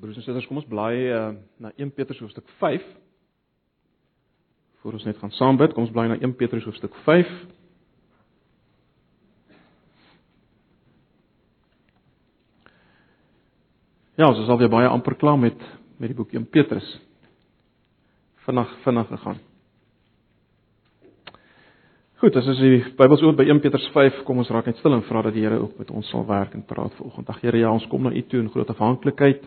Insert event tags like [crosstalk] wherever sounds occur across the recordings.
Broers en susters, kom ons blaai uh, na 1 Petrus hoofstuk 5. Voor ons net gaan saam bid, kom ons blaai na 1 Petrus hoofstuk 5. Ja, ons is alweer baie amper klaar met met die boek 1 Petrus. Vinnig vinnig gegaan. Goed, as ons die Bybel oop by 1 Petrus 5, kom ons raak net stil en vra dat die Here ook met ons sal werk en praat vanoggend. Ag Here, ja, ons kom na U toe in groot afhanklikheid.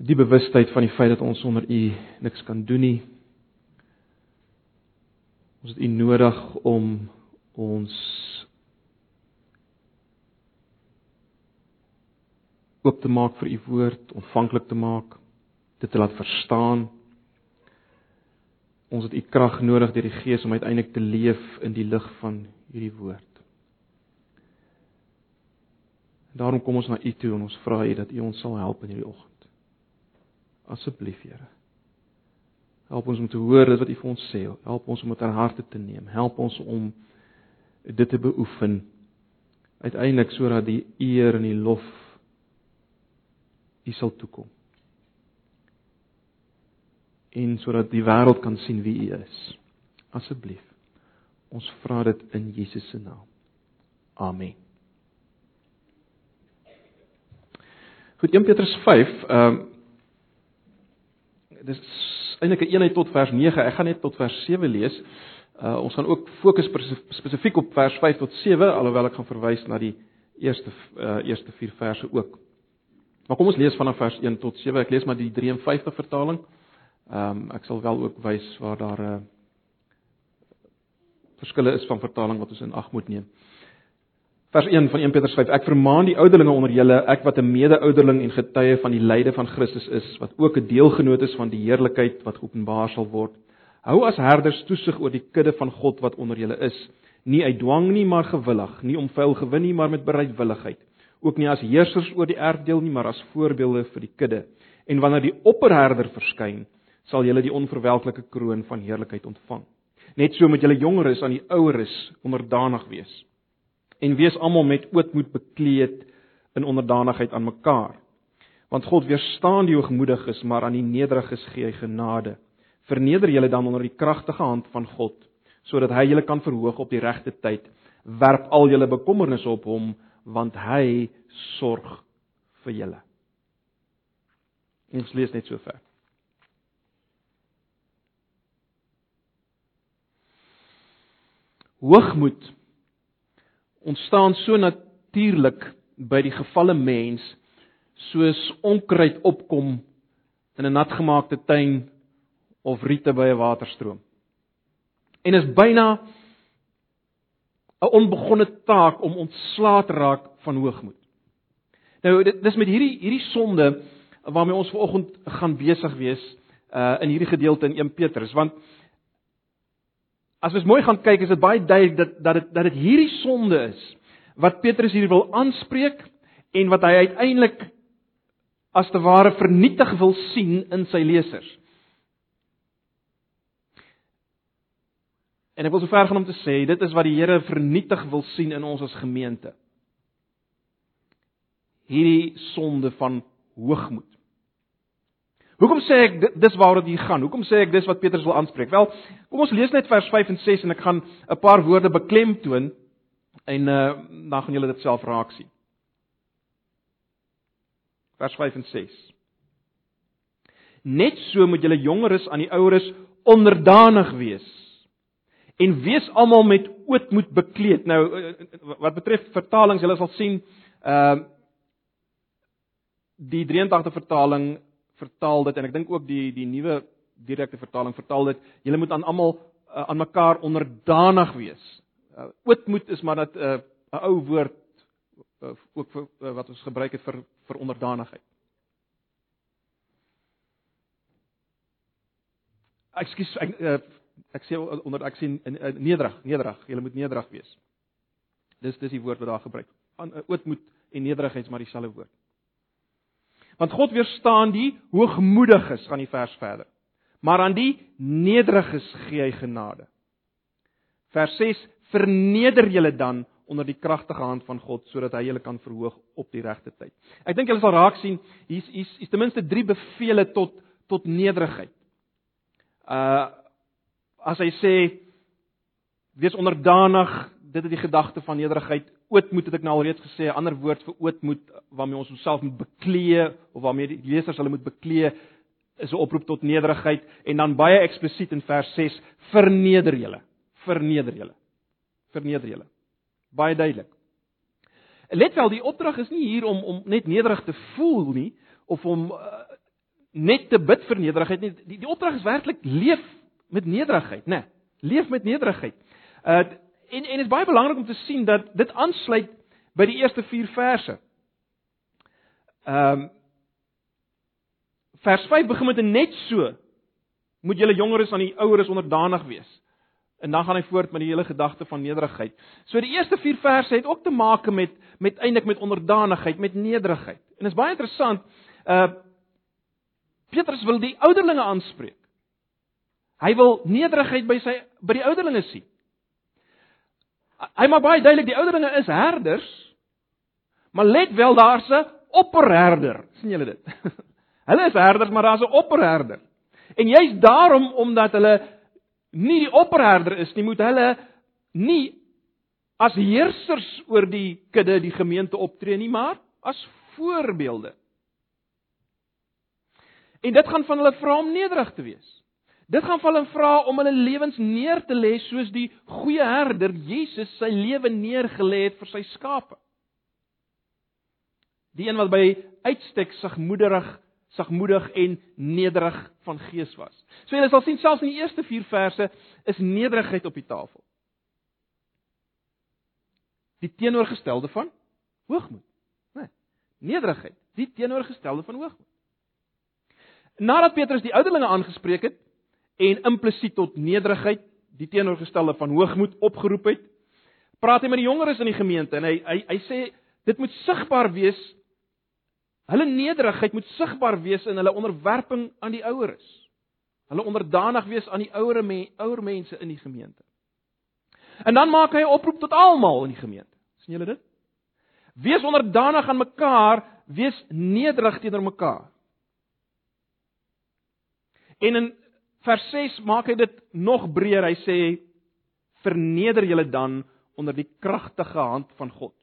Die bewustheid van die feit dat ons sonder U niks kan doen nie. Ons het U nodig om ons oop te maak vir u woord, ontvanklik te maak, dit te laat verstaan. Ons het u krag nodig deur die Gees om uiteindelik te leef in die lig van hierdie woord. Daarom kom ons na u toe en ons vra u dat u ons sal help in hierdie oggend. Asseblief, Here. Help ons om te hoor dit wat u vir ons sê. Help ons om dit aan harte te neem. Help ons om dit te beoefen uiteindelik sodat die eer en die lof U sal toekom. En sodat die wêreld kan sien wie U is. Asseblief. Ons vra dit in Jesus se naam. Amen. Goed 1 Petrus 5, ehm um, dis eintlik 'n eenheid tot vers 9. Ek gaan net tot vers 7 lees. Uh ons gaan ook fokus spesifiek op vers 5 tot 7 alhoewel ek gaan verwys na die eerste uh eerste 4 verse ook. Maar kom ons lees vanaf vers 1 tot 7. Ek lees maar die 53 vertaling. Ehm um, ek sal wel ook wys waar daar 'n uh, verskille is van vertaling wat ons in ag moet neem. Vers 1 van 1 Petrus 5. Ek vermaan die ouderlinge onder julle, ek wat 'n mede-ouderling en getuie van die lyde van Christus is, wat ook 'n deelgenoot is van die heerlikheid wat geopenbaar sal word. Hou as herders toesig oor die kudde van God wat onder julle is, nie uit dwang nie, maar gewillig, nie om vuil gewin nie, maar met bereidwilligheid ook nie as heersers oor die erfdeel nie, maar as voorbeelde vir die kudde. En wanneer die opperherder verskyn, sal julle die onverwelklike kroon van heerlikheid ontvang. Net so met julle jongeres aan die oueres onderdanig wees. En wees almal met ootmoed bekleed in onderdanigheid aan mekaar. Want God weerstaan die hoogmoediges, maar aan die nederiges gee hy genade. Verneder julle dan onder die kragtige hand van God, sodat hy julle kan verhoog op die regte tyd. Werp al julle bekommernisse op hom want hy sorg vir julle. Ons lees net so ver. Hoogmoed ontstaan so natuurlik by die gefalle mens soos onkruid opkom in 'n natgemaakte tuin of riete by 'n waterstroom. En is byna 'n onbegonne taak om ontslae te raak van hoogmoed. Nou dit dis met hierdie hierdie sonde waarmee ons vanoggend gaan besig wees uh in hierdie gedeelte in 1 Petrus want as ons mooi gaan kyk is dit baie duidelik dat dat dit dat dit hierdie sonde is wat Petrus hier wil aanspreek en wat hy uiteindelik as te ware vernietig wil sien in sy lesers. En ek wil so ver gaan om te sê dit is wat die Here vernietig wil sien in ons as gemeente. Hierdie sonde van hoogmoed. Hoekom sê ek dis waaroor dit gaan? Hoekom sê ek dis wat Petrus wil aanspreek? Wel, kom ons lees net vers 5 en 6 en ek gaan 'n paar woorde beklemtoon en uh, dan gaan julle dit self raak sien. Vers 5 en 6. Net so moet julle jongeres aan die oueres onderdanig wees en wees almal met ootmoed bekleed. Nou eh, eh, wat betref vertalings, julle sal sien, ehm uh, die 83 vertaling vertaal dit en ek dink ook die die nuwe direkte vertaling vertaal dit, julle moet aan almal uh, aan mekaar onderdanig wees. Uh, ootmoed is maar dat 'n uh, ou woord uh, ook vir uh, wat ons gebruik het vir vir onderdanigheid. Ekskuus, ek uh, ek sê onder ek sien nederig, nederig. Jy moet nederig wees. Dis dis die woord wat daar gebruik. Aan eh, ootmoed en nederigheid is maar dieselfde woord. Want God weerstaan die hoogmoediges, gaan die vers verder. Maar aan die nederiges gee hy genade. Vers 6: Verneder julle dan onder die kragtige hand van God sodat hy julle kan verhoog op die regte tyd. Ek dink julle sal raak sien hier's hier's is ten minste 3 bevele tot tot nederigheid. Uh as hy sê wees onderdanig, dit is die gedagte van nederigheid. Ootmoed het ek nou alreeds gesê, 'n ander woord vir ootmoed waarmee ons onsself moet beklee of waarmee die lesers hulle moet beklee is 'n oproep tot nederigheid en dan baie eksplisiet in vers 6 verneder julle, verneder julle. Verneder julle. Baie duidelik. Let wel, die opdrag is nie hier om om net nederig te voel nie of om uh, net te bid vir nederigheid nie. Die, die opdrag is werklik leef met nederigheid, né? Nee, leef met nederigheid. Uh en en dit is baie belangrik om te sien dat dit aansluit by die eerste 4 verse. Ehm um, vers 5 begin met 'n net so moet julle jongeres aan die oueres onderdanig wees. En dan gaan hy voort met die hele gedagte van nederigheid. So die eerste 4 verse het ook te maak met met eintlik met onderdanigheid, met nederigheid. En dit is baie interessant. Uh Petrus wil die ouderlinge aanspreek. Hy wil nederigheid by sy by die ouderlinge sien. Hy maak baie duidelik die ouderlinge is herders. Maar let wel daar's 'n opperherder. sien julle dit? [laughs] hulle is herders, maar daar's 'n opperherder. En juist daarom omdat hulle nie die opperherder is nie, moet hulle nie as heersers oor die kudde, die gemeente optree nie, maar as voorbeelde. En dit gaan van hulle vra om nederig te wees. Dit gaan van hulle vra om hulle lewens neer te lê soos die goeie herder Jesus sy lewe neergelê het vir sy skape. Die een wat by uitstek sagmoedig, sagmoedig en nederig van gees was. So julle sal sien selfs in die eerste 4 verse is nederigheid op die tafel. Die teenoorgestelde van hoogmoed. Nee, nederigheid, die teenoorgestelde van hoogmoed. Nadat Petrus die ouderlinge aangespreek het en implisiet tot nederigheid, die teenoorgestelde van hoogmoed opgeroep het, praat hy met die jongeres in die gemeente en hy hy hy sê dit moet sigbaar wees hulle nederigheid moet sigbaar wees in hulle onderwerping aan die oueres. Hulle onderdanig wees aan die ouer me, ouer mense in die gemeente. En dan maak hy 'n oproep tot almal in die gemeente. sien julle dit? Wees onderdanig aan mekaar, wees nederig teenoor mekaar. En in vers 6 maak hy dit nog breër. Hy sê verneder julle dan onder die kragtige hand van God.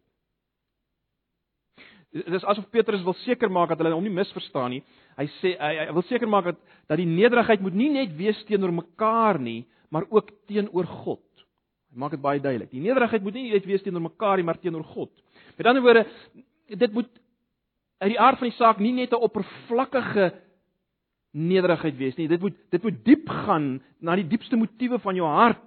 Dit is asof Petrus wil seker maak dat hulle hom nie misverstaan nie. Hy sê hy, hy wil seker maak dat dat die nederigheid moet nie net wees teenoor mekaar nie, maar ook teenoor God. Hy maak dit baie duidelik. Die nederigheid moet nie net wees teenoor mekaar nie, maar teenoor God. Met ander woorde, dit moet uit die aard van die saak nie net 'n oppervlakkige nederigheid wees nie. Dit moet dit moet diep gaan na die diepste motiewe van jou hart.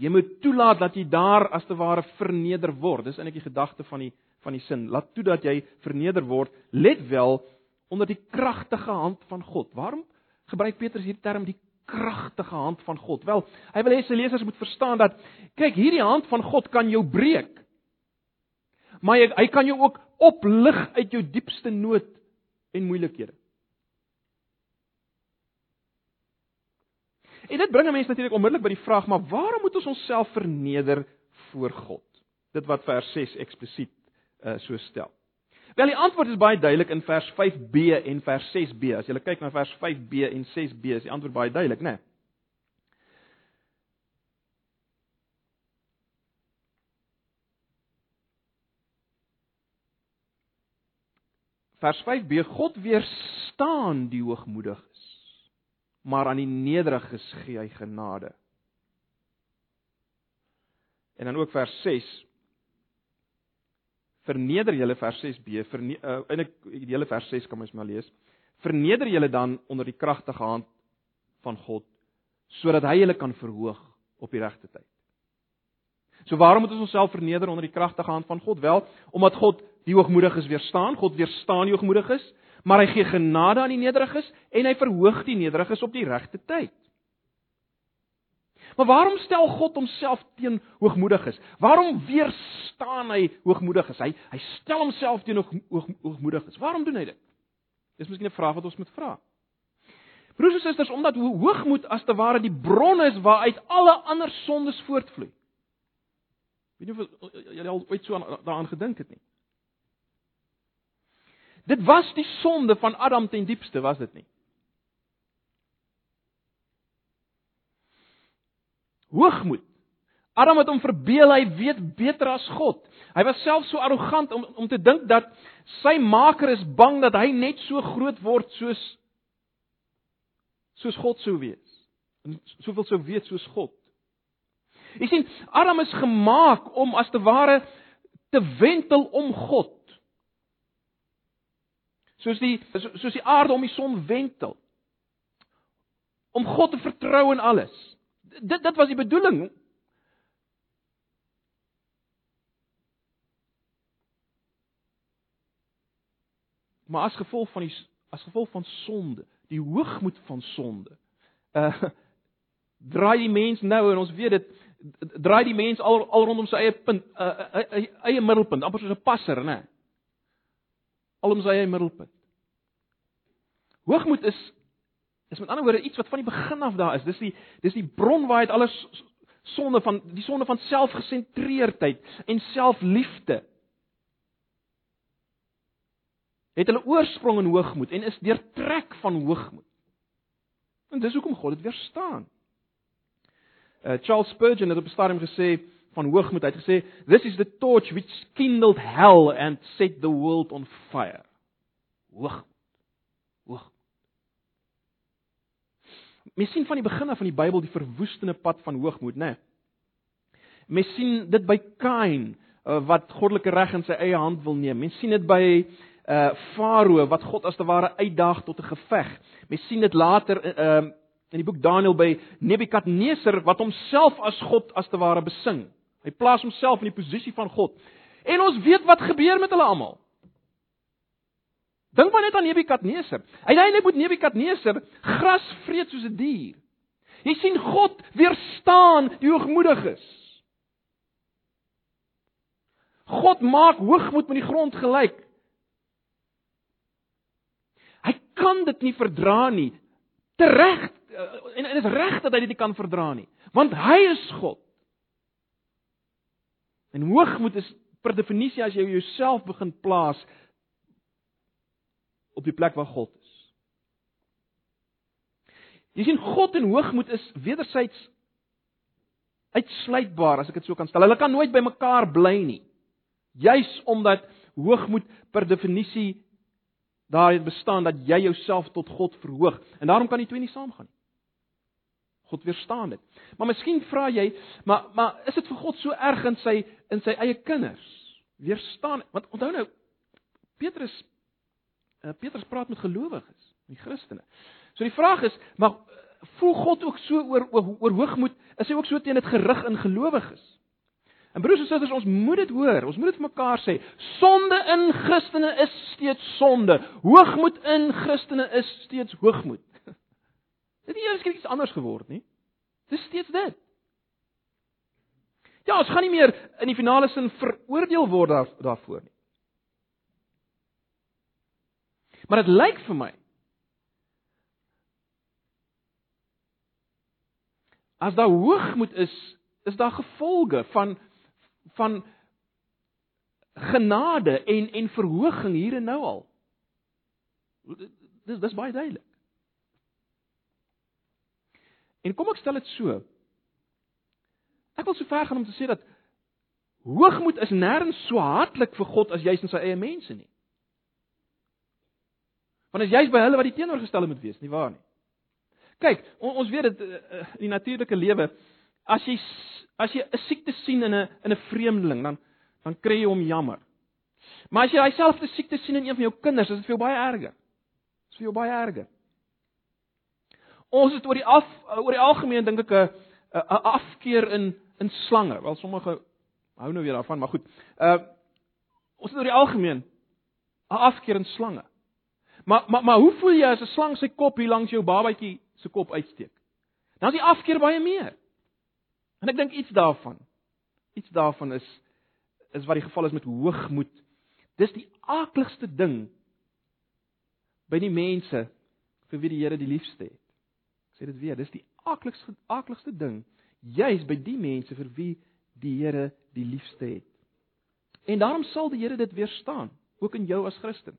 Jy moet toelaat dat jy daar as te ware verneder word. Dis eintlik die gedagte van die van die sin. Laat toe dat jy verneder word. Let wel onder die kragtige hand van God. Waarom gebruik Petrus hierdie term die kragtige hand van God? Wel, hy wil hê sy lesers moet verstaan dat kyk, hierdie hand van God kan jou breek. Maar hy, hy kan jou ook oplig uit jou diepste nood en moeilikhede. En dit bring 'n mens natuurlik onmiddellik by die vraag, maar waarom moet ons onsself verneder voor God? Dit wat vers 6 eksplisiet uh, so stel. Wel die antwoord is baie duidelik in vers 5b en vers 6b. As jy kyk na vers 5b en 6b, is die antwoord baie duidelik, né? Nee? Vers 5b God weerstaan die hoogmoediges, maar aan die nederiges gee hy genade. En dan ook vers 6 Verneder julle vers 6b, uh, eintlik die hele vers 6 kan mens maar lees. Verneder julle dan onder die kragtige hand van God sodat hy julle kan verhoog op die regte tyd. So waarom moet ons onsself verneder onder die kragtige hand van God? Wel, omdat God die hoogmoediges weerstaan. God weerstaan die hoogmoediges, maar hy gee genade aan die nederiges en hy verhoog die nederiges op die regte tyd. Maar waarom stel God homself teen hoogmoediges? Waarom weerstaan hy hoogmoediges? Hy hy stel homself teen hoog, hoogmoediges. Waarom doen hy dit? Dis miskien 'n vraag wat ons moet vra. Broers en susters, omdat hoogmoed as te ware die bron is waaruit alle ander sondes voortvloei. Weet jy of jy al ooit so aan daaraan gedink het nie? Dit was die sonde van Adam ten diepste, was dit nie? Hoogmoed. Adam het hom verbeel hy weet beter as God. Hy was self so arrogant om om te dink dat sy maker is bang dat hy net so groot word soos soos God sou wees. En soveel sou weet soos God. Jy sien, Adam is gemaak om as te ware te wentel om God. Soos die soos die aarde om die son wentel. Om God te vertrou in alles. Dit dit was die bedoeling. Maar as gevolg van die as gevolg van sonde, die hoogmoed van sonde, uh draai die mens nou en ons weet dit draai die mens al al rondom sy eie punt, uh, uh, uh, eie middelpunt, amper soos 'n passer, né? Al om sy eie middelpunt. Hoogmoed is is met ander woorde iets wat van die begin af daar is. Dis die dis die bron waar dit alles sonde van die sonde van selfgesentreerdheid en selfliefde het hulle oorsprong in hoogmoed en is deurtrek van hoogmoed. En dis hoekom God dit weerstaan. Uh, Charles Spurgeon het op 'n stadium gesê van hoogmoed, hy het gesê this is the torch which kindled hell and set the world on fire. Hoogmoed. Hoogmoed. Mens sien van die begin af van die Bybel die verwoestende pad van hoogmoed, né? Nee. Mens sien dit by Kain uh, wat goddelike reg in sy eie hand wil neem. Mens sien dit by uh Farao wat God as te ware uitdaag tot 'n geveg. Mens sien dit later uh in die boek Daniël by Nebukadneser wat homself as God as te ware besing. Hy plaas homself in die posisie van God. En ons weet wat gebeur met hulle almal. Dink maar net aan Nebukadneser. Uiteindelik moet Nebukadneser gras vreet soos 'n dier. Jy sien God weerstaan die hoogmoediges. God maak hoogmoed met die grond gelyk kan dit nie verdra nie. Tereg eh, en en is reg dat hy dit nie kan verdra nie, want hy is God. En hoogmoed is per definisie as jy jouself begin plaas op die plek waar God is. Jy sien God en hoogmoed is wederzijds uitsluitbaar as ek dit so kan stel. Hulle kan nooit by mekaar bly nie. Juis omdat hoogmoed per definisie daar het bestaan dat jy jouself tot God verhoog en daarom kan die twee nie saamgaan nie. God weerstaan dit. Maar miskien vra jy, maar maar is dit vir God so erg in sy in sy eie kinders? Weerstaan, want onthou nou Petrus uh, Petrus praat met gelowiges, die Christene. So die vraag is, maar voel God ook so oor oor, oor hoogmoed? Is hy ook so teen dit gerig in gelowiges? En broers en susters, ons moet dit hoor. Ons moet dit vir mekaar sê. Sonde in Christene is steeds sonde. Hoogmoed in Christene is steeds hoogmoed. Dit het eers iets anders geword nie. Dis steeds dit. Ja, ons gaan nie meer in die finale sin veroordeel word daar, daarvoor nie. Maar dit lyk vir my as daar hoogmoed is, is daar gevolge van van genade en en verhoging hier en nou al. Dis dis baie duidelik. En kom ek stel dit so. Ek wil so ver gaan om te sê dat hoogmoed is nêrens so hartlik vir God as jy's in sy eie mense nie. Want as jy's by hulle wat die teenoorgestelde moet wees, nie waar nie? Kyk, on, ons weet dit uh, in die natuurlike lewe as jy As jy 'n siekte sien in 'n in 'n vreemdeling, dan dan kry jy hom jammer. Maar as jy daai selfde siekte sien in een van jou kinders, is dit vir jou baie erger. Dit is vir jou baie erger. Ons het oor die af oor die algemeen dink ek 'n 'n afkeer in in slange. Wel sommige hou nou weer daarvan, maar goed. Uh ons het oor die algemeen 'n afkeer in slange. Maar maar maar hoe voel jy as 'n slang sy kop hier langs jou babatjie se kop uitsteek? Dan is die afkeer baie meer. En ek dink iets daarvan. Iets daarvan is is wat die geval is met hoogmoed. Dis die aakligste ding by die mense vir wie die Here die liefste het. Sê dit weer, dis die aakligste aakligste ding juis by die mense vir wie die Here die liefste het. En daarom sal die Here dit weerstaan, ook in jou as Christen.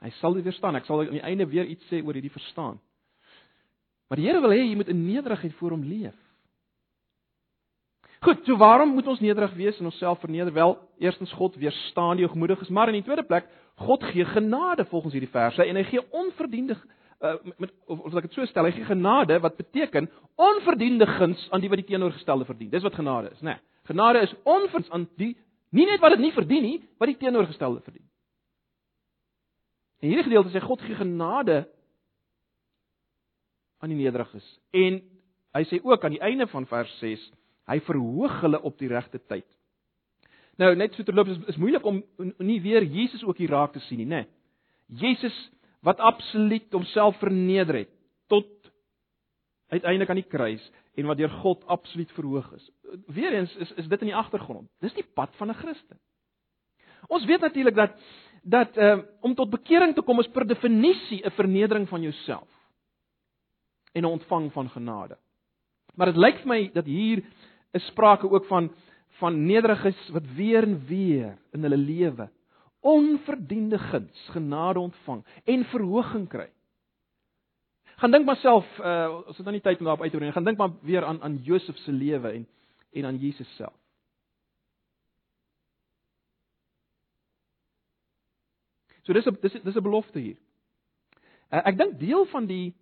Hy sal dit weerstaan. Ek sal aan die einde weer iets sê oor hierdie verstaan. Maar die Here wil hê jy moet in nederigheid voor hom leef. Goed, so waarom moet ons nederig wees en onsself verneder? Wel, eerstens God weerstaan die hoogmoediges, maar in die tweede plek, God gee genade volgens hierdie verse en hy gee onverdiende uh, met of, of ek dit so stel, hy gee genade wat beteken onverdiende guns aan die wat die teenoorgestelde verdien. Dis wat genade is, né? Nee, genade is onverdiend aan die nie net wat dit nie verdien nie, wat die teenoorgestelde verdien. En hierdie gedeelte sê God gee genade aan die nederiges. En hy sê ook aan die einde van vers 6, hy verhoog hulle op die regte tyd. Nou net so terloops is, is moeilik om nie weer Jesus ook hier raak te sien nie, né? Jesus wat absoluut homself verneder het tot uiteindelik aan die kruis en wat deur God absoluut verhoog is. Weereens is is dit in die agtergrond. Dis die pad van 'n Christen. Ons weet natuurlik dat dat uh, om tot bekering te kom is per definisie 'n vernedering van jouself en 'n ontvang van genade. Maar dit lyk vir my dat hier is sprake ook van van nederiges wat weer en weer in hulle lewe onverdiende guns, genade ontvang en verhoging kry. Gaan dink maar self, uh, as dit nou nie tyd om daarop uit te brei nie, gaan dink maar weer aan aan Josef se lewe en en aan Jesus self. So dis 'n dis dis 'n belofte hier. Uh, ek dink deel van die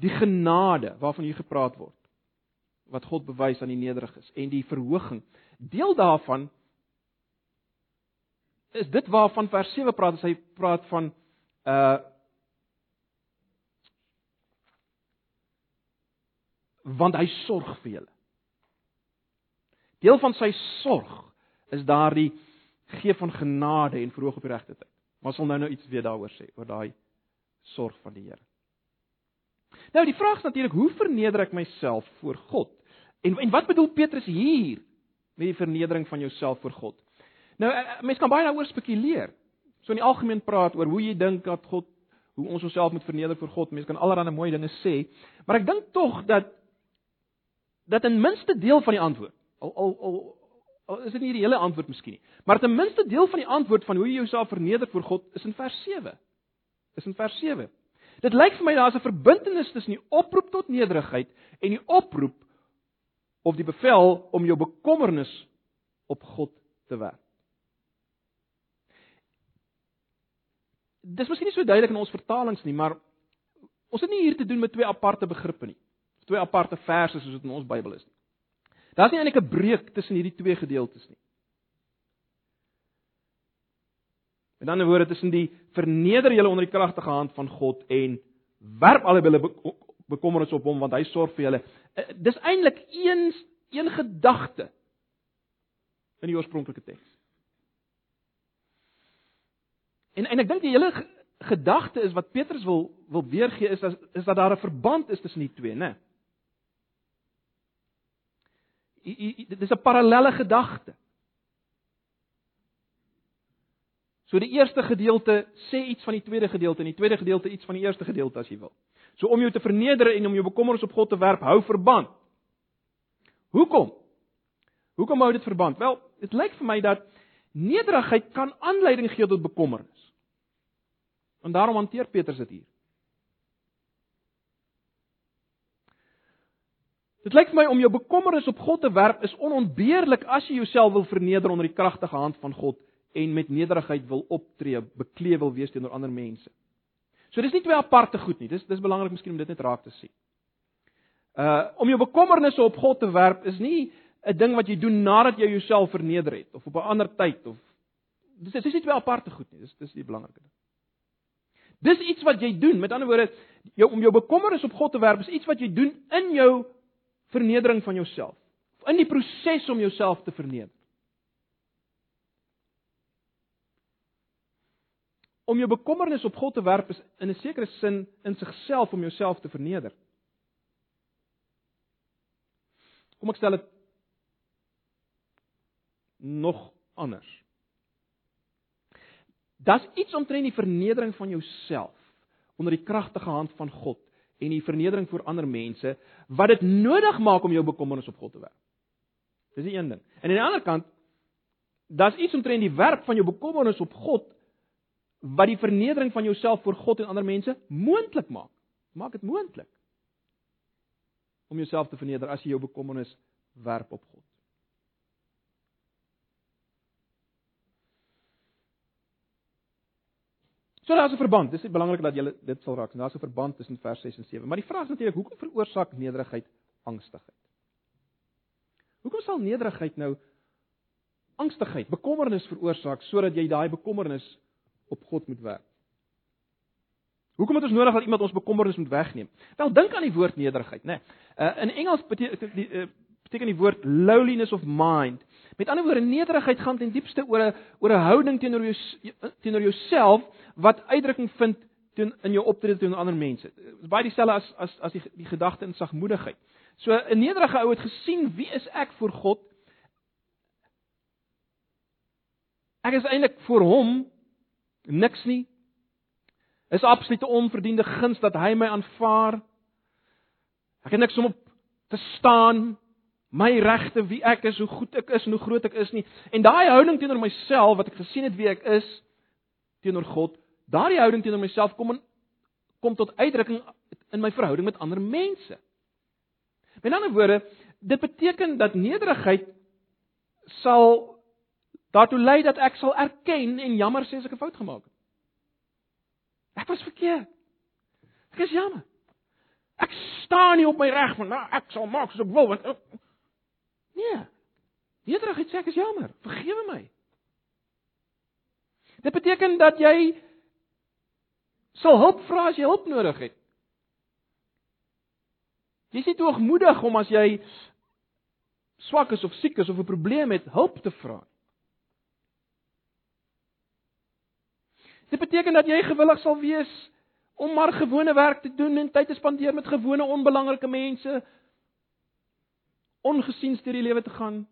die genade waarvan hier gepraat word wat God bewys aan die nederiges en die verhoging deel daarvan is dit waarvan vers 7 praat as hy praat van uh want hy sorg vir julle. Deel van sy sorg is daardie gee van genade en verhoog op die regte tyd. Maar ons wil nou nou iets weer daaroor sê oor daai sorg van die Here. Nou die vraag is natuurlik hoe verneder ek myself voor God? En en wat bedoel Petrus hier met die vernedering van jouself voor God? Nou eh, eh, mense kan baie daaroor spekuleer. So in die algemeen praat oor hoe jy dink dat God hoe ons onsself moet verneder voor God. Mense kan allerlei mooi dinge sê, maar ek dink tog dat dat in minste deel van die antwoord al al al Al is dit nie die hele antwoord miskien nie, maar ten minste deel van die antwoord van hoe jy jouself verneder voor God is in vers 7. Is in vers 7. Dit lyk vir my daar's 'n verbintenis tussen die oproep tot nederigheid en die oproep of die bevel om jou bekommernis op God te werp. Dis miskien nie so duidelik in ons vertalings nie, maar ons het nie hier te doen met twee aparte begrippe nie. Twee aparte verse soos dit in ons Bybel is nie. Daar's nie eintlik 'n breuk tussen hierdie twee gedeeltes nie. 'n ander woorde tussen die verneder julle onder die kragtige hand van God en werp al julle bekommernis op hom want hy sorg vir julle. Eh, dis eintlik een een gedagte in die oorspronklike teks. En en ek dink die hele gedagte is wat Petrus wil wil weergee is as, is dat daar 'n verband is tussen die twee, né? Nee? dit is 'n parallelle gedagte. So die eerste gedeelte sê iets van die tweede gedeelte en die tweede gedeelte iets van die eerste gedeelte as jy wil. So om jou te verneder en om jou bekommernis op God te werp, hou verband. Hoekom? Hoekom hou dit verband? Wel, dit lyk vir my dat nederigheid kan aanleiding gee tot bekommernis. En daarom hanteer Petrus dit hier. Dit lyk vir my om jou bekommernis op God te werp is onontbeerlik as jy jouself wil verneder onder die kragtige hand van God en met nederigheid wil optree, bekleë wil wees teenoor ander mense. So dis nie twee aparte goed nie. Dis dis belangrik miskien om dit net raak te sien. Uh om jou bekommernisse op God te werp is nie 'n ding wat jy doen nadat jy jouself verneder het of op 'n ander tyd of dis dis is nie twee aparte goed nie. Dis dis die belangrike ding. Dis iets wat jy doen. Met ander woorde, jou om jou bekommernis op God te werp is iets wat jy doen in jou vernedering van jouself. In die proses om jouself te verneder. Om jou bekommernis op God te werp is in 'n sekere sin in sigself om jouself te verneder. Kom ek stel dit nog anders. Daar's iets omtrent die vernedering van jouself onder die kragtige hand van God en die vernedering voor ander mense wat dit nodig maak om jou bekommernis op God te werp. Dis die een ding. En aan die ander kant daar's iets omtrent die werk van jou bekommernis op God wat die vernedering van jouself voor God en ander mense moontlik maak. Maak dit moontlik om jouself te verneder as jy jou bekommernis werp op God. So daar's 'n verband. Dis belangrik dat jy dit sal raak. Daar's 'n verband tussen vers 6 en 7. Maar die vraag is natuurlik hoekom veroorsaak nederigheid angstigheid? Hoekom sal nederigheid nou angstigheid, bekommernis veroorsaak sodat jy daai bekommernis op God moet werp? Hoekom het ons nodig dat iemand ons bekommernis moet wegneem? Wel dink aan die woord nederigheid, né? Nee. Uh, in Engels beteken die uh, beteken die woord lowliness of mind. Met ander woorde, nederigheid gaan ten diepste oor 'n oor 'n houding teenoor jou teenoor jouself wat uitdrukking vind teen in jou optrede teenoor ander mense. Dit is baie dieselfde as as as die die gedagte in sagmoedigheid. So 'n nederige ou het gesien wie is ek voor God? Ek is eintlik vir hom niks nie. Is absolute onverdiende guns dat hy my aanvaar. Ek het niks om op te staan my regte wie ek is, hoe goed ek is en hoe groot ek is nie. En daai houding teenoor myself wat ek gesien het wie ek is teenoor God, daardie houding teenoor myself kom in kom tot uitdrukking in my verhouding met ander mense. Met ander woorde, dit beteken dat nederigheid sal daartoe lei dat ek sal erken en jammer sê as ek 'n fout gemaak het. Ek was verkeerd. Ek is jammer. Ek staan nie op my reg van nou ek sal maak soos ek wil want nee. Nederigheid sê ek is jammer. Vergewe my. Dit beteken dat jy sal hulp vra as jy hulp nodig het. Jy nie te hoogmoedig om as jy swak is of siek is of 'n probleem het, hulp te vra. Dit beteken dat jy gewillig sal wees om maar gewone werk te doen en tyd te spandeer met gewone onbelangrike mense ongesiens deur die lewe te gaan.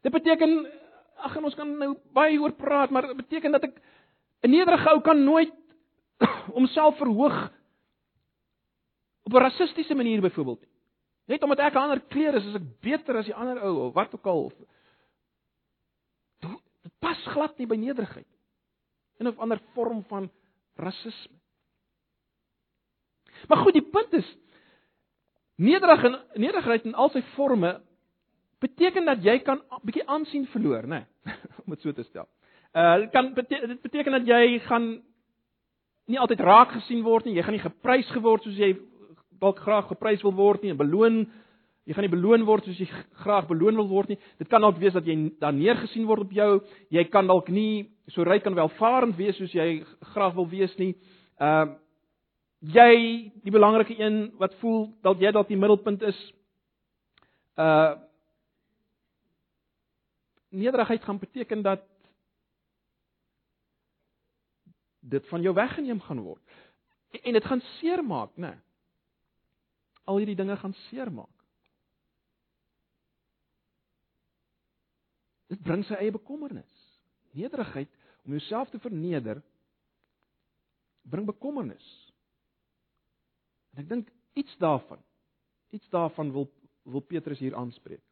Dit beteken ag en ons kan nou baie oor praat, maar dit beteken dat ek 'n nederige ou kan nooit [coughs] homself verhoog op 'n rassistiese manier byvoorbeeld. Net omdat ek 'n ander kleur is, is ek beter as die ander ou of wat ook al. Dit pas glad nie by nederigheid. En of ander vorm van rasisme. Maar goed, die punt is nederig en nederigheid in al sy forme beteken dat jy kan 'n bietjie aansien verloor, né? Nee, [laughs] om dit so te stel. Uh dit kan beteken, dit beteken dat jy gaan nie altyd raak gesien word nie. Jy gaan nie geprys geword soos jy dalk graag geprys wil word nie en beloon jy gaan nie beloon word soos jy graag beloon wil word nie. Dit kan dalk wees dat jy dan neergesien word op jou. Jy kan dalk nie so ryk en welvarend wees soos jy graag wil wees nie. Ehm uh, jy die belangrike een wat voel dat jy dalk die middelpunt is. Uh nederigheid gaan beteken dat dit van jou weggeneem gaan word. En dit gaan seermaak, né? Nee al hierdie dinge gaan seermaak. Dit bring sy eie bekommernis. Nederigheid om jouself te verneder bring bekommernis. En ek dink iets daarvan, iets daarvan wil wil Petrus hier aanspreek.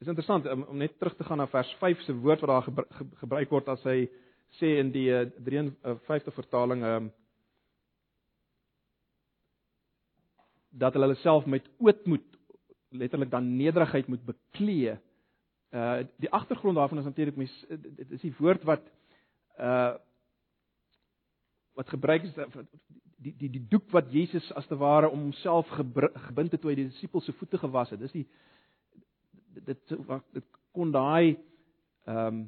Dit is interessant om, om net terug te gaan na vers 5 se woord wat daar gebruik word as hy sê in die 53 eh, vertaling ehm um, dat hulle hulle self met ootmoed letterlik dan nederigheid moet beklee. Uh die agtergrond daarvan is natuurlik mens dit is die woord wat uh wat gebruik is die die die doek wat Jesus as te ware om homself gebind het toe hy die disippels se voete gewas het. Dis die dit wat dit kon daai ehm um,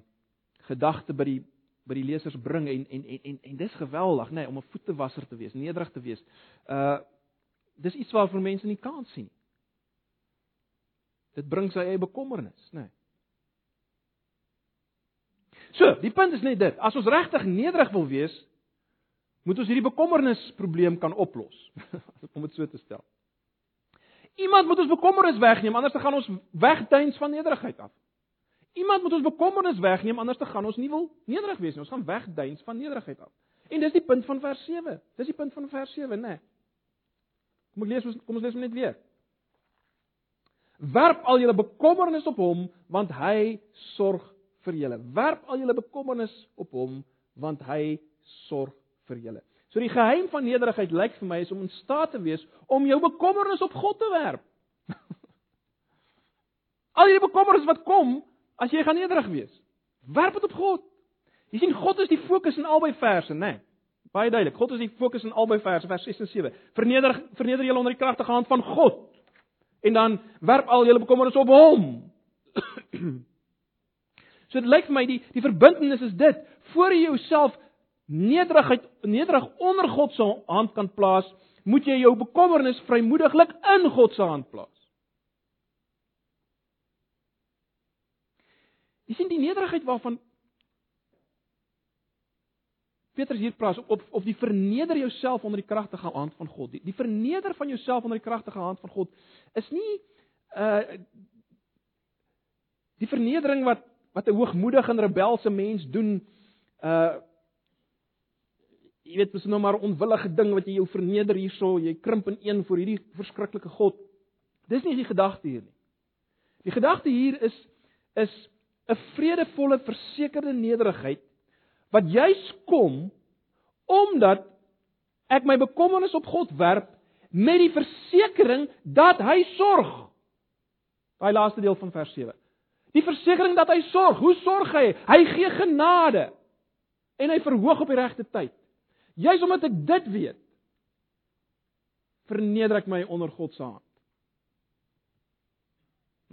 gedagte by die by die lesers bring en en en en, en dis geweldig nê nee, om 'n voetewasser te wees, nederig te wees. Uh dis iets waarvoor mense nie kan sien nie. Dit bring sy eie bekommernis, né? Nee. So, die punt is net dit. As ons regtig nederig wil wees, moet ons hierdie bekommernis probleem kan oplos. [laughs] om dit so te stel. Iemand moet ons bekommernis wegneem, anders dan gaan ons wegduins van nederigheid af. Iemand moet ons bekommernis wegneem, anders dan gaan ons nie wil nederig wees nie. Ons gaan wegduins van nederigheid af. En dis die punt van vers 7. Dis die punt van vers 7, né? Nee. Kom ek lees kom ons lees net weer. Werp al julle bekommernis op hom want hy sorg vir julle. Werp al julle bekommernis op hom want hy sorg vir julle. So die geheim van nederigheid lyk vir my is om in staat te wees om jou bekommernis op God te werp. [laughs] al die bekommernis wat kom as jy gaan nederig wees, werp dit op God. Jy sien God is die fokus in albei verse, né? Nee. Baie duidelik. God is die fokus in albei verse, vers 6 en 7. Verneder verneder julle onder die kragtige hand van God. En dan werp al julle bekommernis op hom. so dit lyk vir my die die verbintenis is dit. Voor jy jouself nederigheid nederig onder God se hand kan plaas, moet jy jou bekommernis vrymoediglik in God se hand plaas. Jy sien die nederigheid waarvan Petrus hier praat op of die verneder jouself onder die kragtige hand van God. Die, die verneder van jouself onder die kragtige hand van God is nie uh die vernedering wat wat 'n hoogmoedige en rebelse mens doen uh jy weet, dis nou maar 'n onwillige ding wat jy jou verneder hierso, jy krimp in een voor hierdie verskriklike God. Dis nie die gedagte hier nie. Die gedagte hier is is 'n vredevolle, versekerde nederigheid wat juis kom omdat ek my bekommernis op God werp met die versekering dat hy sorg. Daai laaste deel van vers 7. Die versekering dat hy sorg. Hoe sorg hy? Hy gee genade en hy verhoog op die regte tyd. Juis omdat ek dit weet, verneder ek my onder God se hand.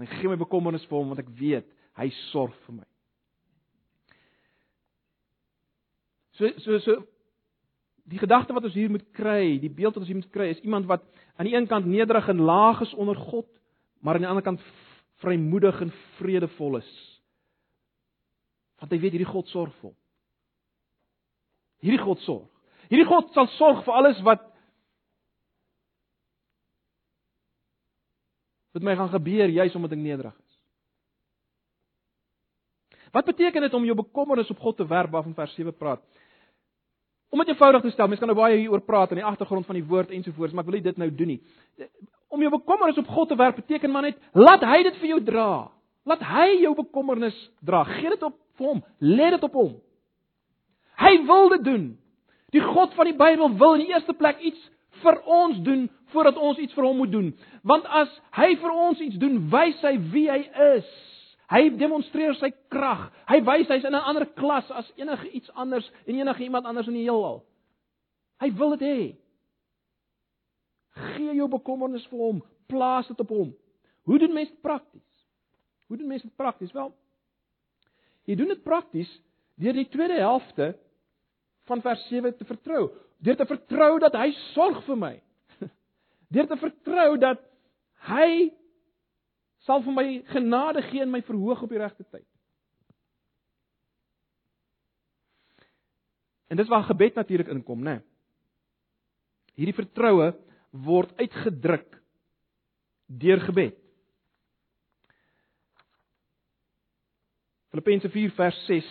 Hy gee my bekommernis vir hom want ek weet hy sorg vir my. So so so die gedagte wat ons hier moet kry, die beeld wat ons hier moet kry is iemand wat aan die een kant nederig en laag is onder God, maar aan die ander kant vrymoedig en vredevol is. Want hy weet hierdie God sorg vir hom. Hierdie God sorg. Hierdie God sal sorg vir alles wat wat my gaan gebeur juis omdat ek nederig is. Wat beteken dit om jou bekommernis op God te werp waarvan vers 7 praat? Om dit eenvoudig te stel, mense kan nou baie hieroor praat in die agtergrond van die woord ensovoorts, maar ek wil nie dit nou doen nie. Om jou bekommernis op God te werp beteken maar net laat hy dit vir jou dra. Laat hy jou bekommernis dra. Gee dit op vir hom. Lê dit op hom. Hy wil dit doen. Die God van die Bybel wil in die eerste plek iets vir ons doen voordat ons iets vir hom moet doen. Want as hy vir ons iets doen, wys hy wie hy is. Hy demonstreer sy krag. Hy wys hy's in 'n ander klas as enige iets anders en enige iemand anders in die heelal. Hy wil dit hê. Gee jou bekommernis vir hom, plaas dit op hom. Hoe doen mense dit prakties? Hoe doen mense dit prakties? Wel, jy doen dit prakties deur die tweede helfte van vers 7 te vertrou. Deur te vertrou dat hy sorg vir my. [laughs] Deur te vertrou dat hy sal vir my genade gee en my verhoog op die regte tyd. En dis waar gebed natuurlik inkom, né? Nee. Hierdie vertroue word uitgedruk deur gebed. Filippense 4 vers 6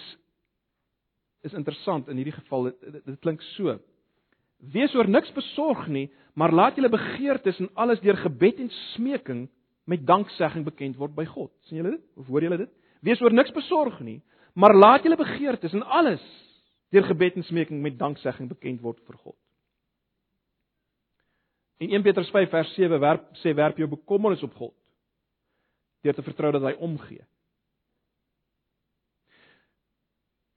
is interessant in hierdie geval dit, dit, dit klink so. Wees oor niks besorg nie, maar laat julle begeertes en alles deur gebed en smeking met danksegging bekend word by God. sien julle dit? Of hoor julle dit? Wees oor niks besorg nie, maar laat julle begeertes en alles deur gebed en smeking met danksegging bekend word vir God. In 1 Petrus 5 vers 7 werp sê werp jou bekommernis op God deur te vertrou dat hy omgee.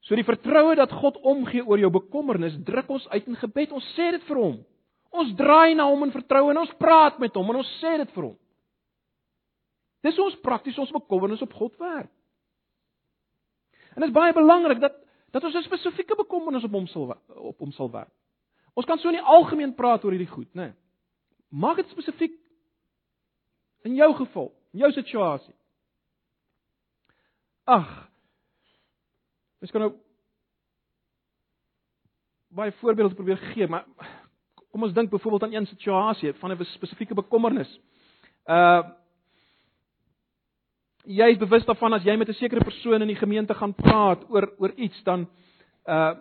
So die vertroue dat God omgee oor jou bekommernis druk ons uit in gebed. Ons sê dit vir hom. Ons draai na hom in vertroue en ons praat met hom en ons sê dit vir hom. Dis ons prakties ons bekommernis op God werk. En dit is baie belangrik dat dat ons 'n spesifieke bekommernis op hom sal op hom sal werk. Ons kan so in die algemeen praat oor hierdie goed, né? Nee. Maak dit spesifiek in jou geval, in jou situasie. Ag. Ons kan nou baie voorbeelde probeer gee, maar kom ons dink byvoorbeeld aan een situasie van 'n spesifieke bekommernis. Uh jy is bewus daarvan as jy met 'n sekere persoon in die gemeente gaan praat oor oor iets dan uh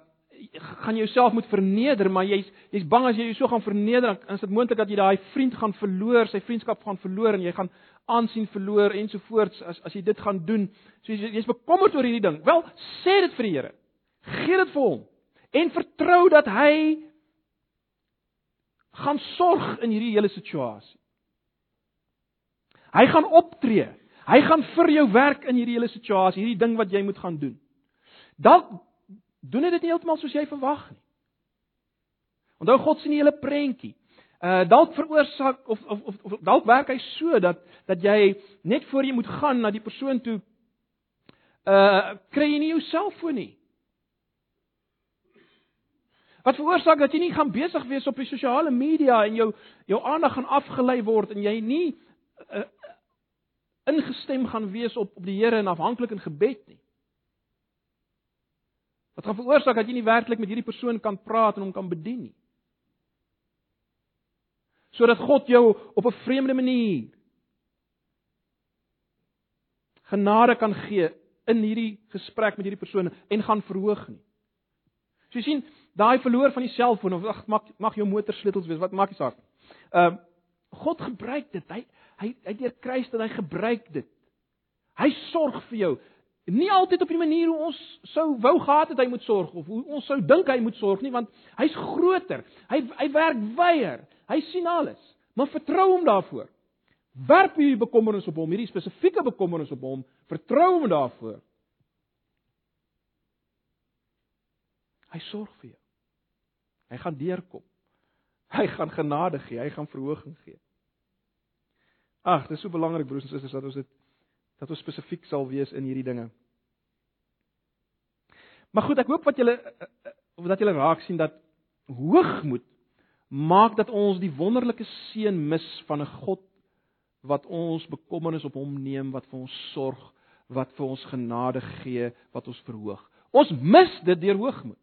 gaan jy jouself moet verneder, maar jy's jy's bang as jy jou so gaan verneder, dan is dit moontlik dat jy daai vriend gaan verloor, sy vriendskap gaan verloor en jy gaan aansien verloor ensovoorts as as jy dit gaan doen. So jy's jy bekommerd oor hierdie ding. Wel, sê dit vir die Here. Gee dit vir hom en vertrou dat hy gaan sorg in hierdie hele situasie. Hy gaan optree. Hy gaan vir jou werk in hierdie hele situasie, hierdie ding wat jy moet gaan doen. Dalk doen hy dit nie heeltemal soos jy verwag nie. Onthou God sien die hele prentjie. Uh dalk veroorsaak of of of, of dalk werk hy so dat dat jy net voor jy moet gaan na die persoon toe uh kry jy nie jou selfoon nie. Wat veroorsaak dat jy nie gaan besig wees op die sosiale media en jou jou aandag gaan afgelei word en jy nie uh, ingestem gaan wees op op die Here en afhanklik in gebed nie. Wat gaan veroorsaak dat jy nie werklik met hierdie persoon kan praat en hom kan bedien nie. Sodat God jou op 'n vreemde manier genade kan gee in hierdie gesprek met hierdie persoon en gaan verhoog nie. So jy sien, daai verloor van die selfoon of ag mag mag jou motorsleutels wees, wat maak nie saak. Ehm uh, God gebruik dit. Hy hy hy deur Christus hy gebruik dit. Hy sorg vir jou. Nie altyd op die manier hoe ons sou wou gehad het hy moet sorg of hoe ons sou dink hy moet sorg nie want hy's groter. Hy hy werk weier. Hy sien alles. Maar vertrou hom daarvoor. Werp hierdie bekommernis op hom, hierdie spesifieke bekommernis op hom. Vertrou hom daarvoor. Hy sorg vir jou. Hy gaan deurkom. Hy gaan genade gee, hy gaan verhoging gee. Ag, dit is so belangrik broers en susters dat ons dit dat ons spesifiek sal wees in hierdie dinge. Maar goed, ek hoop wat julle of dat julle raak sien dat hoogmoed maak dat ons die wonderlike seën mis van 'n God wat ons bekommernis op hom neem, wat vir ons sorg, wat vir ons genade gee, wat ons verhoog. Ons mis dit deur hoogmoed.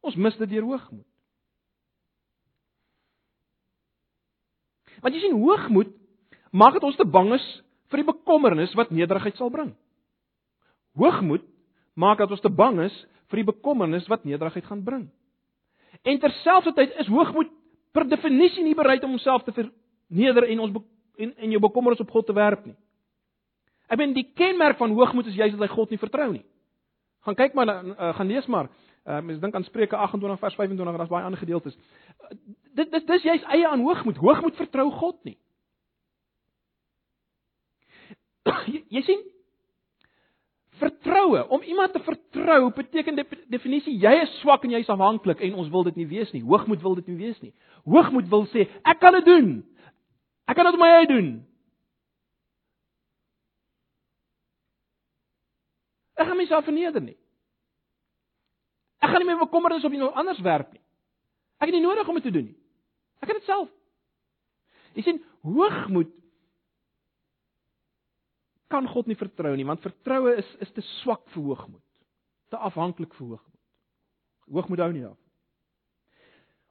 Ons mis dit deur hoogmoed. Want jy sien hoogmoed maak dit ons te bang is vir die bekommernis wat nederigheid sal bring. Hoogmoed maak dat ons te bang is vir die bekommernis wat nederigheid gaan bring. En terselfdertyd is hoogmoed per definisie nie bereid om homself te verneder en ons en en jou bekommernis op God te werp nie. Ek meen die kenmerk van hoogmoed is juist dat hy God nie vertrou nie. Gaan kyk maar uh, gaan lees maar. Uh, mens dink aan Spreuke 28 vers 25 en daar's baie ander gedeeltes. Uh, dit dis dis juist eie aan hoogmoed. Hoogmoed vertrou God nie. [coughs] jy, jy sien vertroue om iemand te vertrou beteken die definisie jy is swak en jy is afhanklik en ons wil dit nie wees nie hoogmoed wil dit nie wees nie hoogmoed wil sê ek kan dit doen ek kan dit my eie doen ek gaan myself verneder nie ek gaan nie meer bekommernis op iemand anders werp nie ek het nie nodig om dit te doen nie ek kan dit self jy sien hoogmoed kan God nie vertrou nie, want vertroue is is te swak vir hoogmoed. Te afhanklik vir hoogmoed. Hoogmoed hou nie af.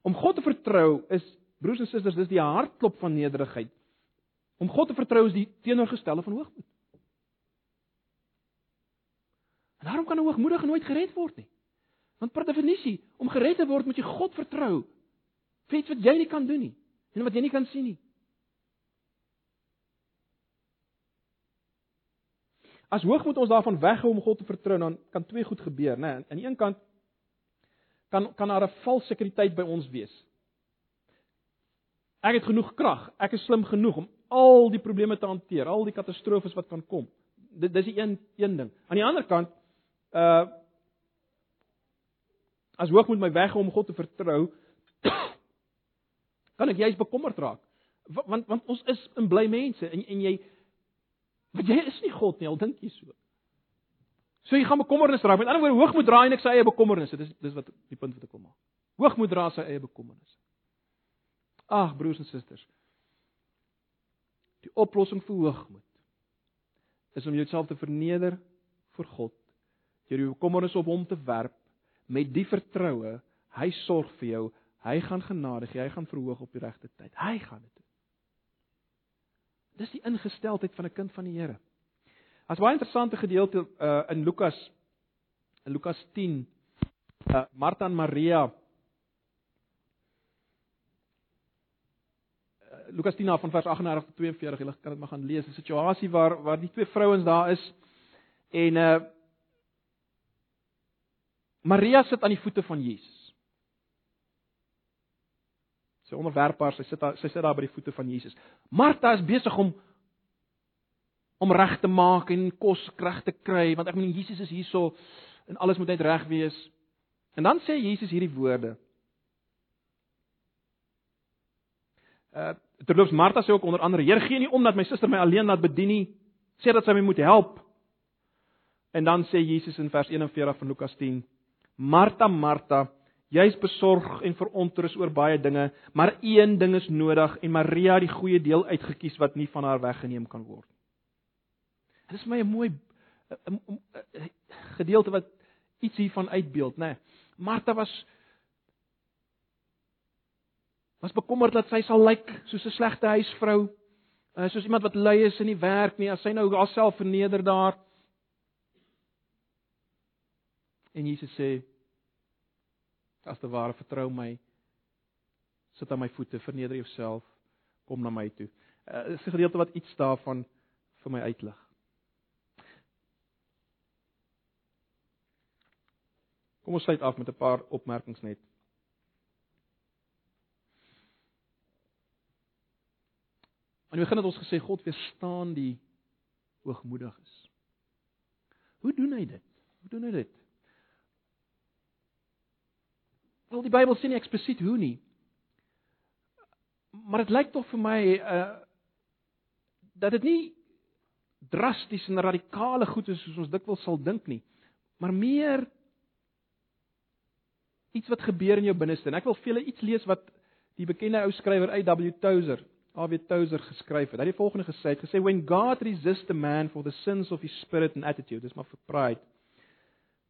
Om God te vertrou is broers en susters, dis die hartklop van nederigheid. Om God te vertrou is die teenoorgestelde van hoogmoed. En daarom kan 'n hoogmoedige nooit gered word nie. Want per definisie, om gered te word, moet jy God vertrou. Vir iets wat jy nie kan doen nie en wat jy nie kan sien nie. As hoogmoed ons daarvan weghou om God te vertrou, dan kan twee goed gebeur, né? Nee, aan die een kant kan kan daar 'n valse sekuriteit by ons wees. Ek het genoeg krag, ek is slim genoeg om al die probleme te hanteer, al die katastrofes wat kan kom. Dit dis die een een ding. Aan die ander kant, uh as hoogmoed my weghou om God te vertrou, [coughs] kan ek juist bekommerd raak. Want want ons is in bly mense en en jy Want jy is nie God nie, al dink jy so. So jy gaan bekommernis dra. Met ander woorde, hoogmoed dra en ek sê eie bekommernisse. Dis dis wat die punt wat ek wil maak. Hoogmoed dra sy eie bekommernisse. Ag broers en susters. Die oplossing vir hoogmoed is om jouself te verneder voor God, jou bekommernisse op hom te werp met die vertroue, hy sorg vir jou, hy gaan genade gee, hy gaan verhoog op die regte tyd. Hy gaan dit doen. Dis die ingesteldheid van 'n kind van die Here. As baie interessante gedeelte uh, in Lukas in Lukas 10 uh, Martha en Maria uh, Lukas 10 van vers 38 tot 42 julle kan dit maar gaan lees 'n situasie waar waar die twee vrouens daar is en uh Maria sit aan die voete van Jesus Sy onderwerp haar, sy sit daar, sy sit daar by die voete van Jesus. Martha is besig om om reg te maak en kos reg te kry, want ek meen Jesus is hierso en alles moet net reg wees. En dan sê Jesus hierdie woorde. Uh terloops Martha sê ook onder andere: "Here, gee nie om dat my suster my alleen laat bedien nie. Sê dat sy my moet help." En dan sê Jesus in vers 41 van Lukas 10: "Martha, Martha, Jy's besorg en verontrus oor baie dinge, maar een ding is nodig en Maria het die goeie deel uitgekies wat nie van haar weggeneem kan word. Dit is my 'n mooi gedeelte wat iets hiervan uitbeeld, né? Nee. Martha was was bekommerd dat sy sal lyk soos 'n slegte huisvrou, uh, soos iemand wat lui is in die werk nie, as sy nou haarself verneder daar. En Jesus sê as te ware vertrou my sit aan my voete verneder jouself kom na my toe. Uh, is 'n gedeelte wat iets daarvan vir my uitlig. Kom ons sluit af met 'n paar opmerkings net. Aan die begin het ons gesê God weerstaan die hoogmoediges. Hoe doen hy dit? Hoe doen hy dit? Wel die Bybel sê nie eksplisiet hoe nie. Maar dit lyk tog vir my uh dat dit nie drasties en radikale goed is soos ons dikwels sal dink nie, maar meer iets wat gebeur in jou binneste. En ek wil vir julle iets lees wat die bekende ou skrywer A.W. Tozer, A.W. Tozer geskryf het. Hy het die volgende gesê, het gesê when God resists a man for the sins of his spirit and attitude, dis maar vir pride.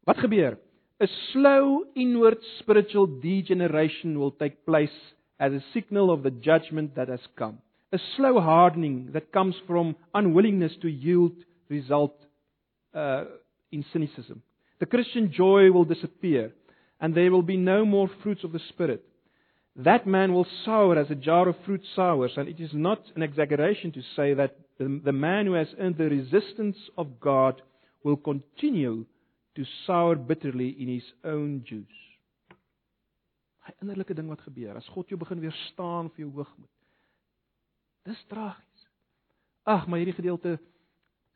Wat gebeur? A slow inward spiritual degeneration will take place as a signal of the judgment that has come. A slow hardening that comes from unwillingness to yield result uh, in cynicism. The Christian joy will disappear and there will be no more fruits of the Spirit. That man will sour as a jar of fruit sours, and it is not an exaggeration to say that the, the man who has earned the resistance of God will continue to sour bitterly in his own juice. Hy innerlike ding wat gebeur as God jou begin weerstaan vir jou hoogmoed. Dis tragies. Ag, maar hierdie gedeelte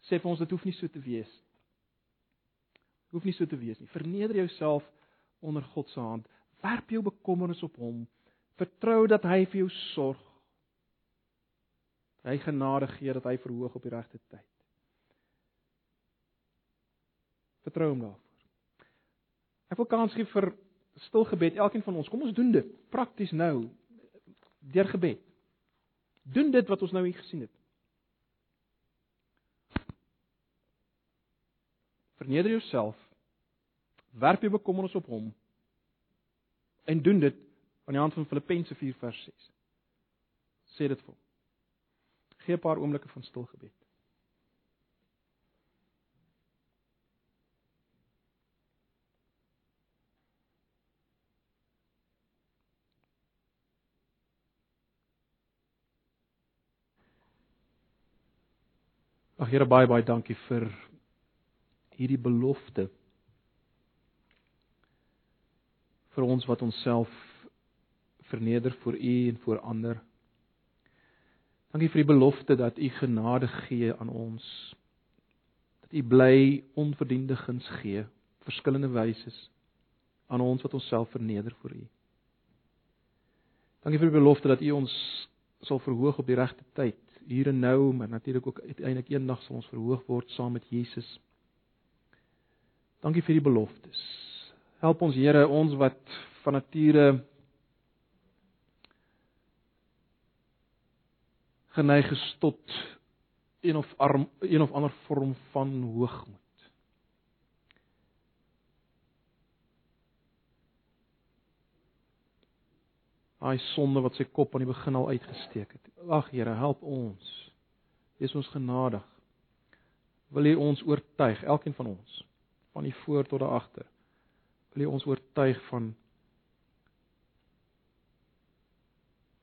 sê vir ons dit hoef nie so te wees. Hoef nie so te wees nie. Verneder jouself onder God se hand. Werp jou bekommernis op hom. Vertrou dat hy vir jou sorg. Hy genade gee dat hy verhoog op die regte tyd. Vertrou hom daarvoor. Ek wil kans gee vir stil gebed elkeen van ons. Kom ons doen dit prakties nou deur gebed. Doen dit wat ons nou hier gesien het. Verneder jouself. Werp jou bekommernis op hom. En doen dit aan die hand van Filippense 4 vers 6. Sê dit vir hom. Gee 'n paar oomblikke van stil gebed. Ag Here baie baie dankie vir hierdie belofte. vir ons wat onsself verneder voor U en voor ander. Dankie vir die belofte dat U genade gee aan ons. Dat U bly onverdiende guns gee, verskillende wyse aan ons wat onsself verneder voor U. Dankie vir die belofte dat U ons sal verhoog op die regte tyd hier en nou, maar natuurlik ook uiteindelik eendag sal ons verhoog word saam met Jesus. Dankie vir die beloftes. Help ons Here, ons wat van nature geneig is tot een of arm, een of ander vorm van hoogmoed. Daai sonde wat sy kop aan die begin al uitgesteek het. Ag Here, help ons. Wees ons genadig. Wil U ons oortuig, elkeen van ons, van die voor tot die agter, Wil U ons oortuig van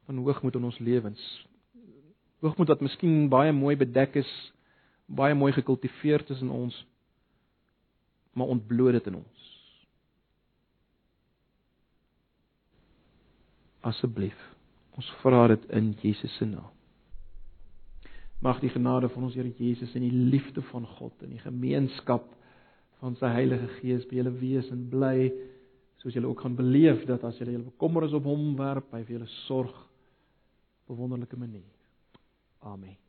van hoogmoed in ons lewens. Hoogmoed wat miskien baie mooi bedek is, baie mooi gekultiveer tussen ons, maar ontbloot dit in ons. Asseblief, ons vra dit in Jesus se naam. Mag die genade van ons Here Jesus en die liefde van God en die gemeenskap van sy Heilige Gees by julle wees en bly soos julle ook gaan beleef dat as julle julle bekommer is op hom werp, hy vir julle sorg op 'n wonderlike manier. Amen.